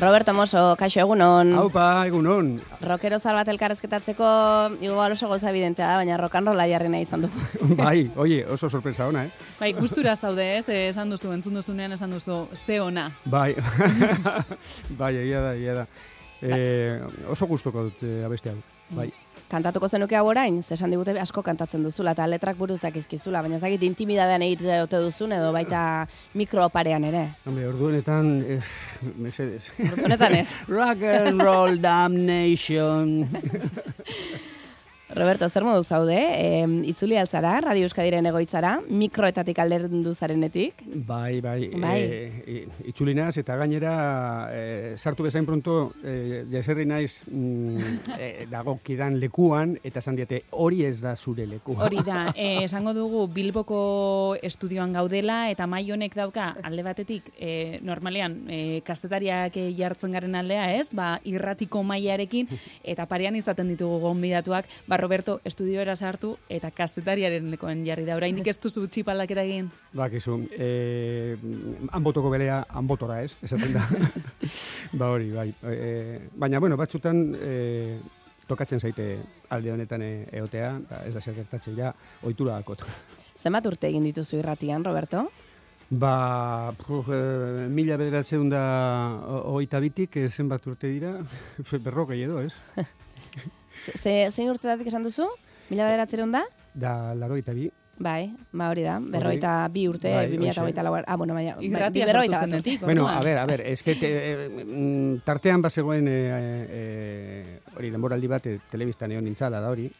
Roberto Moso, kaixo egunon. Haupa, egunon. Rockero zar bat elkarrezketatzeko, igual oso goza evidentea da, baina rock and rolla jarri nahi izan dugu. bai, oie, oso sorpresa ona, eh? Bai, gustura zaude, ez? Eh, esan duzu, entzun duzunean esan duzu, ze ona. Bai, bai, egia da, egia da. Eh, oso gustoko dut eh, abeste hau, bai. Kantatuko zenuke hau orain, esan digute asko kantatzen duzula, eta letrak buruzak izkizula, baina zakit intimidadean egite dute duzun, edo baita mikroparean ere. Hombre, orduenetan, eh, mesedes. Orduenetan ez. Rock and roll damnation. Roberto, zer modu zaude? E, itzuli altzara, Radio Euskadiren egoitzara, mikroetatik alderdu zarenetik. Bai, bai. Bai. E, itzulinaz, eta gainera, e, sartu bezain pronto, e, jaserri naiz mm, e, dagokidan lekuan, eta esan diate, hori ez da zure lekua. Hori da, eh, esango dugu Bilboko estudioan gaudela, eta mai honek dauka, alde batetik, eh, normalean, eh, kastetariak eh, jartzen garen aldea, ez? Ba, irratiko mailarekin, eta parean izaten ditugu gonbidatuak, ba, Roberto estudioera sartu, eta kastetariaren lekoen jarri da. Oraindik ez duzu txipaldaketa egin? Bakizu, eh, anbotoko belea, anbotora ez, esaten da. ba hori, bai. E, baina, bueno, batzutan e, tokatzen zaite alde honetan e, eotea, eta ez da zer gertatzen ja, ohitura dakot. Zenbat urte egin dituzu irratian, Roberto? Ba, puf, e, mila bederatzen da oita bitik, e, zenbat urte dira, berrokei edo, ez? Ze- Ze, zein urtetatik esan duzu? Mila bederatzeren da? Da, laro eta bi. Bai, ba hori da, berroita bi urte, Bai, bi mila eta hoxe. hogeita lau, ah, bueno, baina, Irratia bi berroita bat urte. Bueno, a ver, a ver, es que te, eh, mm, tartean bazegoen e, e, hori denboraldi bat e, telebistan egon nintzala da hori,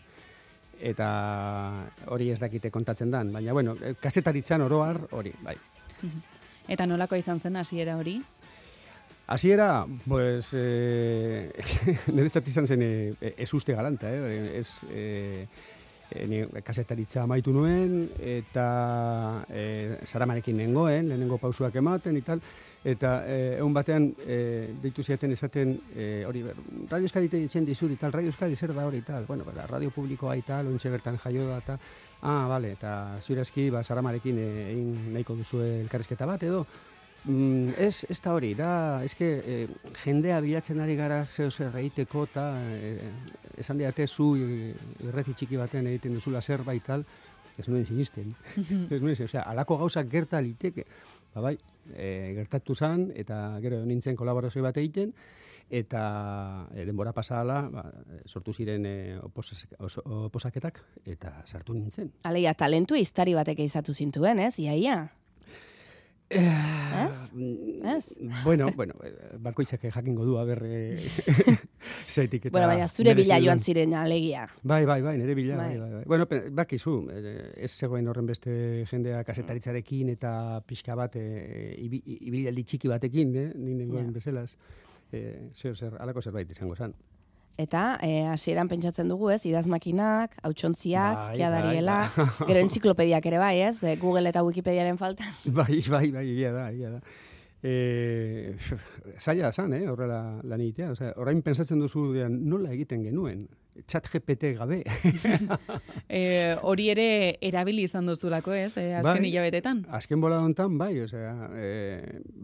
eta hori ez dakite kontatzen dan, baina bueno, kasetaritzan oroar hori, bai. Eta nolako izan zen hasiera hori? Hasiera, pues, eh, niretzat izan zen eh, ez uste galanta, eh? ez eh, eh, ni kasetaritza amaitu nuen, eta eh, saramarekin nengoen, lehenengo pausuak ematen, y tal, eta eh, egun batean eh, deitu ziaten esaten, eh, hori, Radio Euskadi ditzen dizut, y tal, Radio Euskadi zer da hori, tal, bueno, ba, radio publikoa y tal, ointxe bertan jaio da, eta, ah, vale, eta zurazki, ba, saramarekin egin nahiko duzu elkarrizketa bat, edo, Mm, ez, ez da hori, da, eske eh, jendea bilatzen ari gara zeo zer egiteko eta eh, esan diate zu eh, irreti txiki baten egiten duzula zerbait tal, ez nuen sinisten. ez nuen, osea, alako gauzak gerta liteke. Ba bai, eh, gertatu zan, eta gero nintzen kolaborazio bat egiten, eta eh, denbora pasala ba, sortu ziren oso- oposaketak, eta sartu nintzen. Aleia, talentu iztari batek izatu zintuen, ez? Iaia. Ez? Ez? Bueno, bueno, eh, bakoitzak jakingo du, aber, eh, zeitik eta... Bueno, baina zure bila joan ziren alegia. Bai, bai, bai, nire bila, Bai. bai, bai, bai. Bueno, bakizu, eh, ez zegoen horren beste jendea kasetaritzarekin eta pixka bat ibi- ibilaldi txiki batekin, eh, ni nengoen Ja. bezalaz. Eh, zeo zer, alako zerbait izango zen. Eta, eh, hasieran pentsatzen dugu, ez, idazmakinak, hautsontziak, Bai, kiadariela, bai, gero entziklopediak ere bai, ez, eh, Google eta Wikipediaren falta. Bai, bai, bai, egia da, egia da. E, zaila zan, eh, horrela lan egitea. Osea, orain pensatzen duzu dean, nola egiten genuen. Chat GPT gabe. Eh, hori ere erabili izan duzulako, ez? Eh, azken Bai. hilabetetan. Azken bola hontan, bai, osea, e,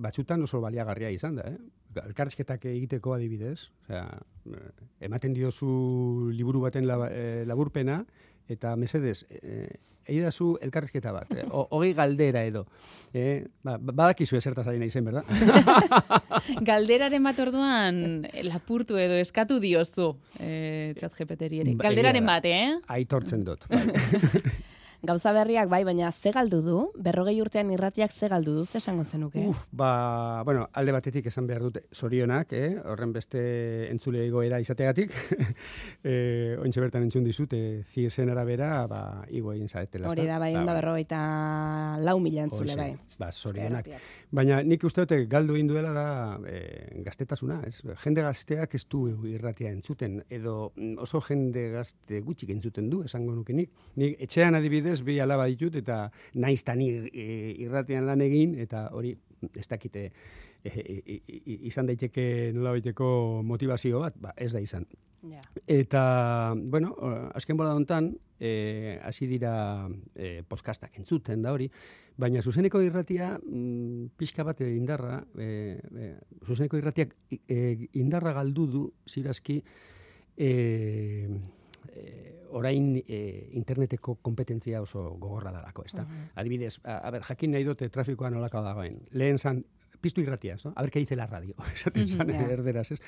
batzutan oso baliagarria izan da, eh? Elkarrizketak egiteko adibidez, osea, ematen diozu liburu baten laburpena, eta mesedez, eh, eidazu elkarrizketa bat, eh, hogei galdera edo. Eh, ba, badakizu ezertaz ari nahi zen, berda? Galderaren bat orduan eh, lapurtu edo eskatu diozu eh, chat GPT-ri ere. Ba, Galderaren bat, eh? Aitortzen dut. Bai. Gauza berriak bai, baina ze galdu du? Berrogei urtean irratiak ze galdu du, ze esango zenuke? Uf, ba, bueno, alde batetik esan behar dute zorionak, eh? horren beste entzule egoera izategatik. eh, ointxe bertan entzun dizute, ziesen arabera, ba, igo egin zaretela. Hori da, bai, onda berrogeita lau mila entzule, bai. Ba, zorionak. Irratiak. Baina nik uste dute galdu egin duela da e, gaztetasuna, ez? Jende gazteak ez du irratia entzuten, edo mm, oso jende gazte gutxik entzuten du, esango nuke nik. Nik etxean adibidez adibidez, bi alaba ditut, eta naiz tani e, irratian lan egin, eta hori, ez dakite, e, e, e, izan daiteke nola baiteko motivazio bat, ba, ez da izan. Ja. Eta, bueno, azken bola hontan, e, hasi dira e, podcastak entzuten da hori, baina zuzeneko irratia mm, pixka bat indarra, e, e, zuzeneko irratiak e, indarra galdu du zirazki e, e, orain e, interneteko kompetentzia oso gogorra dalako, ezta? Uh Adibidez, a, a ber, jakin nahi dute trafikoa nolako dagoen. Lehen zan, piztu irratia, no? A ber, dice la radio, esaten zan, yeah. erderaz, ez?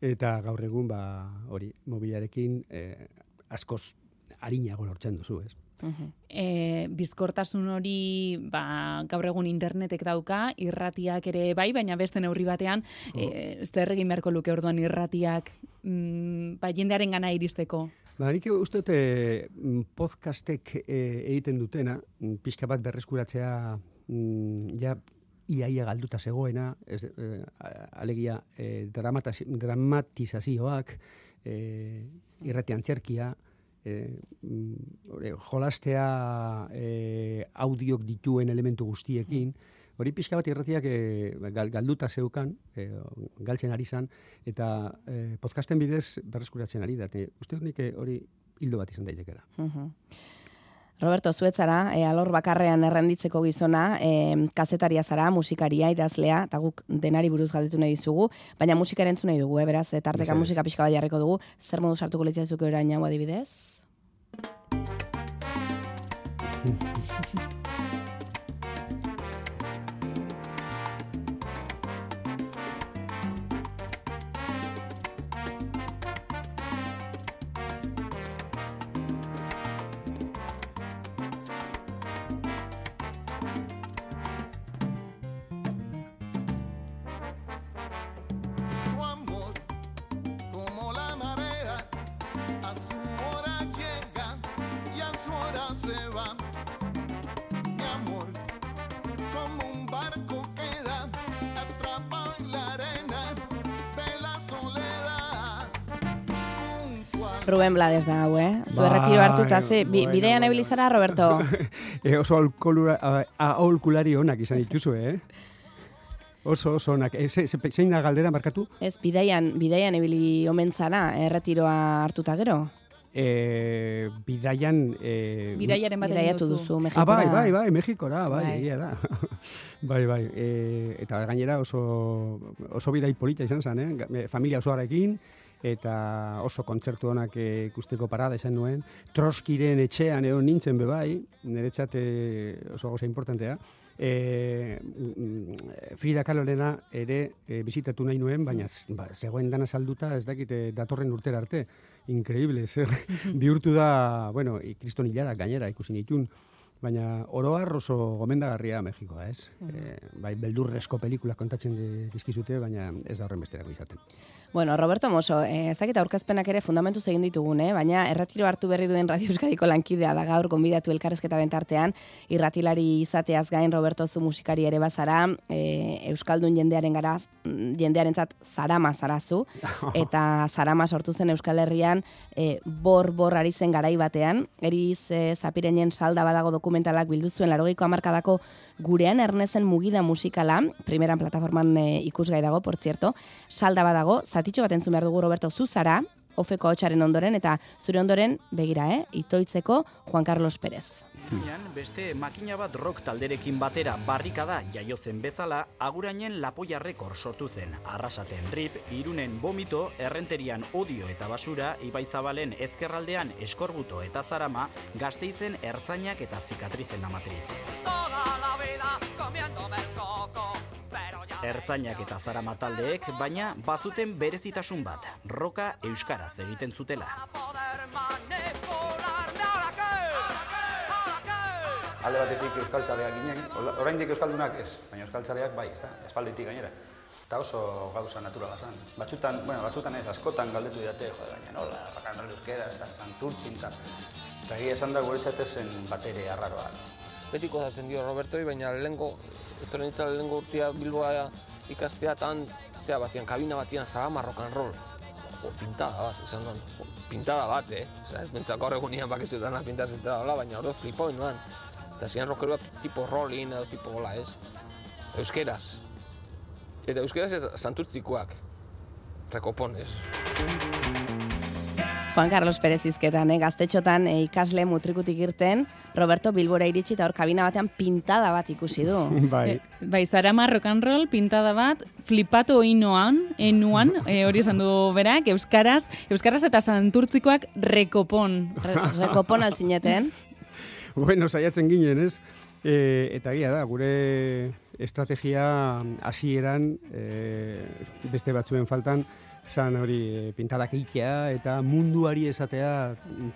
Eta gaur egun, ba, hori, mobilarekin, eh, askoz harinago lortzen duzu, ez? E, bizkortasun hori ba, gaur egun internetek dauka, irratiak ere bai, baina beste neurri batean, oh. e, zer egin beharko luke orduan irratiak mm, ba, jendearen gana iristeko? Ba, nik uste dute mm, podcastek e, egiten dutena, mm, pixka bat berreskuratzea mm, ja iaia galduta zegoena, ez, e, alegia e, dramatizazioak, e, irratian txerkia, e, jolastea e, audiok dituen elementu guztiekin, hori pixka bat irratiak e, galduta zeukan, e, galtzen ari zan, eta e, podcasten bidez berreskuratzen ari da. Uste dut nik hori hildo bat izan daitekela. Uh Roberto Zuetzara, e, alor bakarrean errenditzeko gizona, e, kazetaria zara, musikaria, idazlea, eta guk denari buruz galdetu nahi dizugu, baina musikaren nahi dugu, eh, beraz, tarteka musika pixka bat jarriko dugu, zer modu sartuko litzazuko erain hau adibidez? Ruben Blades da hau, eh? Zu erretiro hartuta, ze, bi, bidean ebilizara, Roberto? e, oso aholkulari honak izan dituzu, eh? Oso, oso onak. E, zein da galdera markatu? Ez, bideian, bideian ebili omentzara, erretiroa hartuta gero? E, bidaian... E, Bidaiaren batean duzu, Mexikora. Ah, bai, bai, bai, Mexikora, bai, bai. egia da. bai, bai. E, eta gainera oso, oso bidai polita izan zen, eh? Familia osoarekin, eta oso kontzertu honak eh, ikusteko parada izan nuen. Troskiren etxean egon nintzen bebai, niretzat eh, oso goza importantea. E, Frida Kalorena ere e, bizitatu nahi nuen, baina ba, zegoen dana salduta ez dakite datorren urtera arte. Increíble, zer bihurtu da, bueno, kriston hilara gainera ikusi nitun, baina oroar oso gomendagarria Mexikoa, ez? E, bai, beldurrezko pelikulak kontatzen dizkizute, baina ez da horren besterako izaten. Bueno, Roberto Moso, eh, ez dakit aurkezpenak ere fundamentu egin ditugun, eh? baina erratiro hartu berri duen Radio Euskadiko lankidea da gaur gonbidatu elkarrezketaren tartean, irratilari izateaz gain Roberto zu musikari ere bazara, eh, Euskaldun jendearen gara, jendearen zat zarama zarazu, eta zarama sortu zen Euskal Herrian eh, bor bor ari zen garai batean, eriz eh, zapirenen salda badago dokumentalak bildu zuen larogeiko amarkadako gurean ernezen mugida musikala, primeran plataforman eh, ikusgai dago, por cierto, salda badago, zatitxo bat entzun behar dugu Roberto Zuzara, ofeko hotxaren ondoren, eta zure ondoren, begira, eh, itoitzeko Juan Carlos Pérez. beste makina bat rock talderekin batera barrikada jaiotzen bezala, agurainen lapoia rekor sortu zen. Arrasaten drip, irunen bomito, errenterian odio eta basura, ibaizabalen ezkerraldean eskorbuto eta zarama, gazteizen ertzainak eta zikatrizen amatriz. Toda la vida comiéndome el coco. Ertzainak eta zara mataldeek, baina bazuten berezitasun bat, roka euskaraz egiten zutela. Alde batetik euskaltzaleak ginen, orain dik euskaldunak ez, baina euskaltzaleak bai, ez da, espalditik gainera. Eta oso gauza naturala zen. Batzutan, bueno, batzutan ez, askotan galdetu didate, jo, baina nola, bakan euskera, ez da, zanturtxin, eta eta esan da guretzat zen batere arraroa. Betiko zatzen dio Robertoi, baina lehenko etorren itzala lehenko urtia Bilboa ikastea tan, zera batian, kabina batian, zara marrokan rol. jo, pintada bat, esan jo, pintada bat, eh? Osa, ez bentzak gaur egunian bakizutan pintaz pintada hola, baina hori flipau nuen. Eta zian rockero bat tipo rolling edo tipo hola, ez? Euskeraz. Eta euskeraz ez santurtzikoak. Rekopon, ez? Juan Carlos Pérez izketan, eh? gaztetxotan eh, ikasle mutrikutik irten, Roberto Bilbora iritsi eta hor kabina batean pintada bat ikusi du. Bai, E, bai, Zarama rock and roll pintada bat, flipatu oinoan, enuan, e, hori esan du berak, euskaraz, euskaraz eta santurtzikoak rekopon. Re, rekopon altzineten. bueno, saiatzen ginen, ez? E, eta egia da, gure estrategia hasieran e, beste batzuen faltan, zan hori e, pintadak egitea eta munduari esatea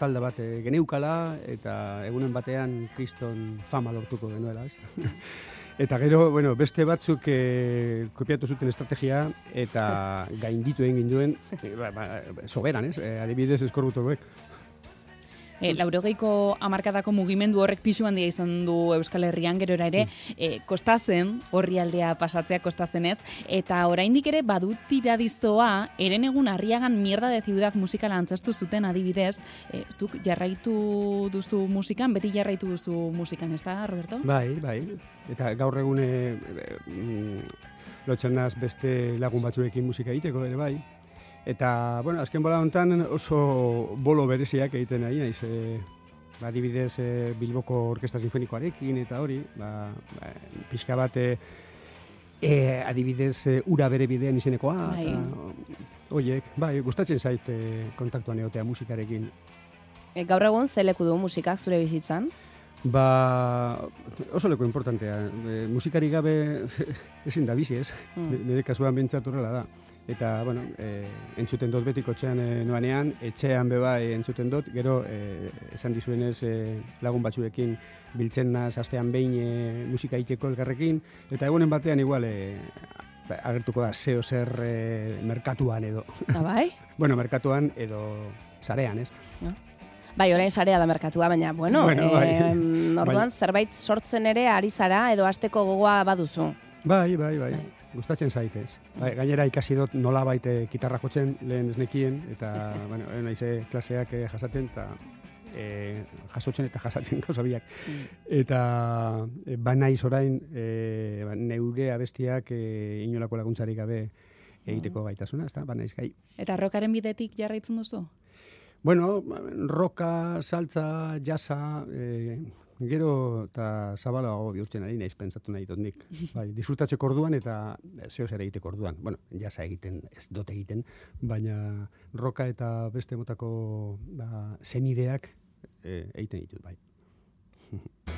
talde bat e, geneukala eta egunen batean kriston fama lortuko genuela, ez? Eta gero, bueno, beste batzuk e, kopiatu zuten estrategia eta gainditu egin ginduen, e, ba, ba, soberan, ez? E, adibidez eskorbutoruek. E, laurogeiko amarkadako mugimendu horrek pisu handia izan du Euskal Herrian gero ere, e, kostazen, horri aldea pasatzea kostazen ez, eta oraindik ere badut tiradizoa, eren egun harriagan mierda de ciudad musikala antzestu zuten adibidez, e, zuk jarraitu duzu musikan, beti jarraitu duzu musikan, ez da, Roberto? Bai, bai. Eta gaur egun e, e, lotzen naz beste lagun batzuekin musika egiteko ere bai. Eta, bueno, azken bola hontan oso bolo bereziak egiten nahi, naiz, e, ba, adibidez e, Bilboko Orkesta Sinfonikoarekin eta hori, ba, ba, pixka bat e, e, adibidez e, ura bere bidean izenekoa, Bai. eta, oiek, bai, gustatzen zait e, kontaktuan egotea musikarekin. E, gaur egun ze leku du musikak zure bizitzan? Ba, oso leko importantea. E, musikari gabe ezin da bizi, ez? Mm. Nire kasuan horrela da. Eta, bueno, e, entzuten dut beti kotxean e, noanean, etxean beba e, entzuten dut, gero e, esan dizuenez e, lagun batzuekin biltzen naz astean behin e, musika egiteko elgarrekin, eta egunen batean igual e, agertuko da zeo zer e, merkatuan edo. Ah, bai? bueno, merkatuan edo sarean, ez? Bai, orain sarea da merkatua, baina, bueno, Bueno, bai. em, orduan zerbait sortzen ere ari zara edo asteko gogoa baduzu. Bai, bai, bai. Bai. Gustatzen zaitez. Bai, gainera ikasi dut nola baite kitarra jotzen lehen esnekien, eta, bueno, eh, naize klaseak eh, jasatzen, eta eh, jasotzen eta jasatzen gauza biak. Eta eh, ba naiz orain eh, ba, neure abestiak eh, inolako laguntzarik gabe egiteko gaitasuna, ezta? Ba naiz gai. Eta rokaren bidetik jarraitzen duzu? Bueno, roka, saltza, jasa, eh, gero eta zabalago bihurtzen ari naiz pentsatu nahi dut nik. Bai, disfrutatzeko orduan eta zeo zer egiteko orduan. Bueno, jasa egiten, ez dut egiten, baina roka eta beste motako ba, zenideak eh, egiten ditut, bai.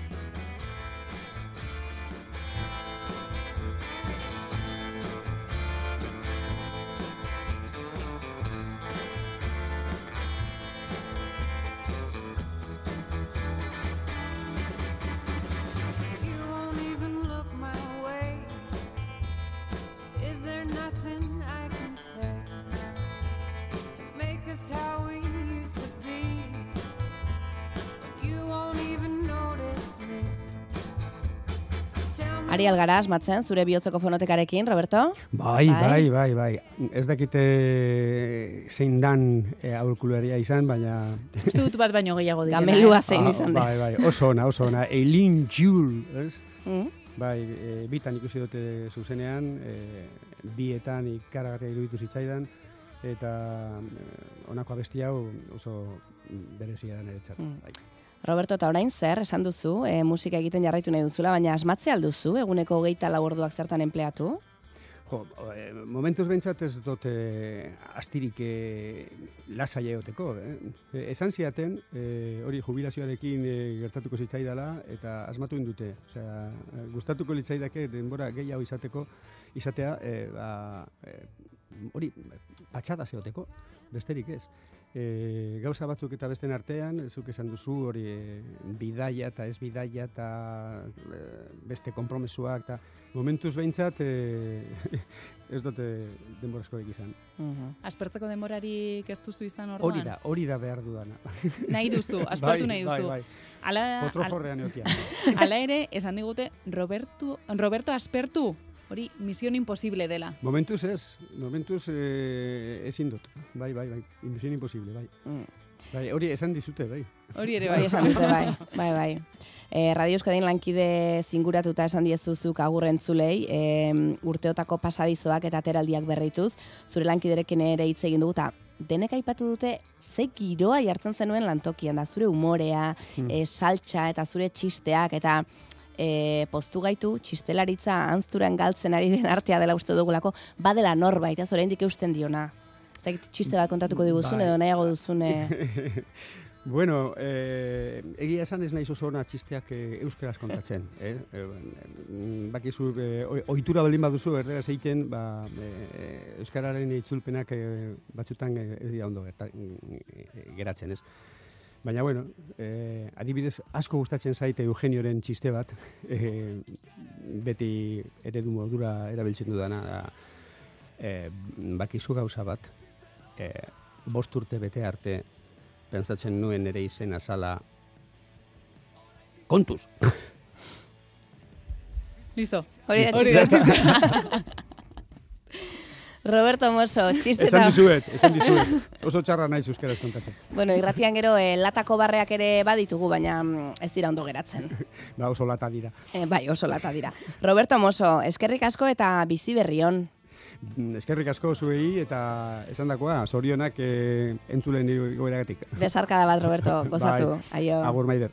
nothing I can say to make us how we used to be? But you won't even notice me. Ari algara asmatzen, zure bihotzeko fonotekarekin, Roberto? Bai, Bai. bai, bai, bai. Ez dakite zein dan e, aurkularia izan, baina... Uste dut bat baino gehiago direla. Gamelua eh? zein Ah, izan da. Bai, bai, oso ona, oso ona. Eileen Jule, ez? Mm? Bai, e, bitan ikusi dute zuzenean, e, bietan ikaragarria iruditu zitzaidan, eta e, honako abesti hau oso berezia da niretzat. Mm. Bai. Roberto, eta orain zer, esan duzu, e, musika egiten jarraitu nahi duzula, baina asmatze alduzu, eguneko hogeita lau orduak zertan empleatu? Jo, e, momentuz behintzat ez dut e, astirik e, lasa egoteko. Eh? E, esan ziaten, e, hori jubilazioarekin e, gertatuko zitzaidala, eta asmatu indute. Osea, gustatuko litzaidake denbora gehiago izateko, izatea, e, ba, e, hori, patxada zeoteko, besterik ez. E, gauza batzuk eta besten artean, zuk esan duzu hori e, bidaia eta ez bidaia eta e, beste konpromesuak eta momentuz behintzat e, ez dute denborazkoek izan. Mhm. Aspertzeko denborarik ez duzu izan orduan? Hori da, hori da behar dudana. Nahi duzu, aspertu Bai, nahi duzu. Bai, bai, Ala, al-. Hala ere, esan digute, Roberto, Roberto aspertu. Hori mision imposible dela. Momentuz ez, momentuz eh, ezin dut. Bai, bai, bai, misión imposible, bai. Mm. Bai, hori esan dizute, bai. Hori ere Bai, esan dute, bai, bai, bai. E, Radio Euskadin lankide zinguratuta esan diezuzuk agurrentzulei, e, urteotako pasadizoak eta ateraldiak berrituz, zure lankiderekin ere hitz egin dugu, eta denek aipatu dute ze giroa jartzen zenuen lantokian da, zure umorea, e, saltxa eta zure txisteak, eta e, poztu gaitu txistelaritza anzturan galtzen ari den artea dela uste dugulako, badela norbait, ez oraindik eusten diona. Ez dakit txiste bat kontatuko diguzun, Bai. edo nahiago duzune... Bueno, eh, egia esan ez naiz oso ona txisteak eh, euskeraz kontatzen. Eh? Eh, mm, bakizu, eh, oi- ohitura baldin baduzu erderaz egiten, ba, eh, euskararen itzulpenak eh, batzutan eh, ez dira ondo eh, geratzen, ez? Baina, bueno, eh, adibidez asko gustatzen zaite Eugenioren txiste bat, eh, beti eredu modura erabiltzen dudana, da, eh, bakizu gauza bat, eh, bost urte bete arte pentsatzen nuen ere izena zala kontuz. Listo. Hori da txistea. Roberto Mosso, txiste Esan dizuet, esan dizuet. Oso txarra naiz euskaraz kontatzen. Bueno, irratian gero eh, latako barreak ere baditugu, baina mm, ez dira ondo geratzen. Ba, oso lata dira. Eh, bai, oso lata dira. Roberto Mosso, eskerrik asko eta bizi berrion. Mm, Eskerrik asko zuei eta esandakoa zorionak eh, entzulen igoeragatik. Besarkada bat, Roberto, gozatu. Bai. Aio. Agur maider.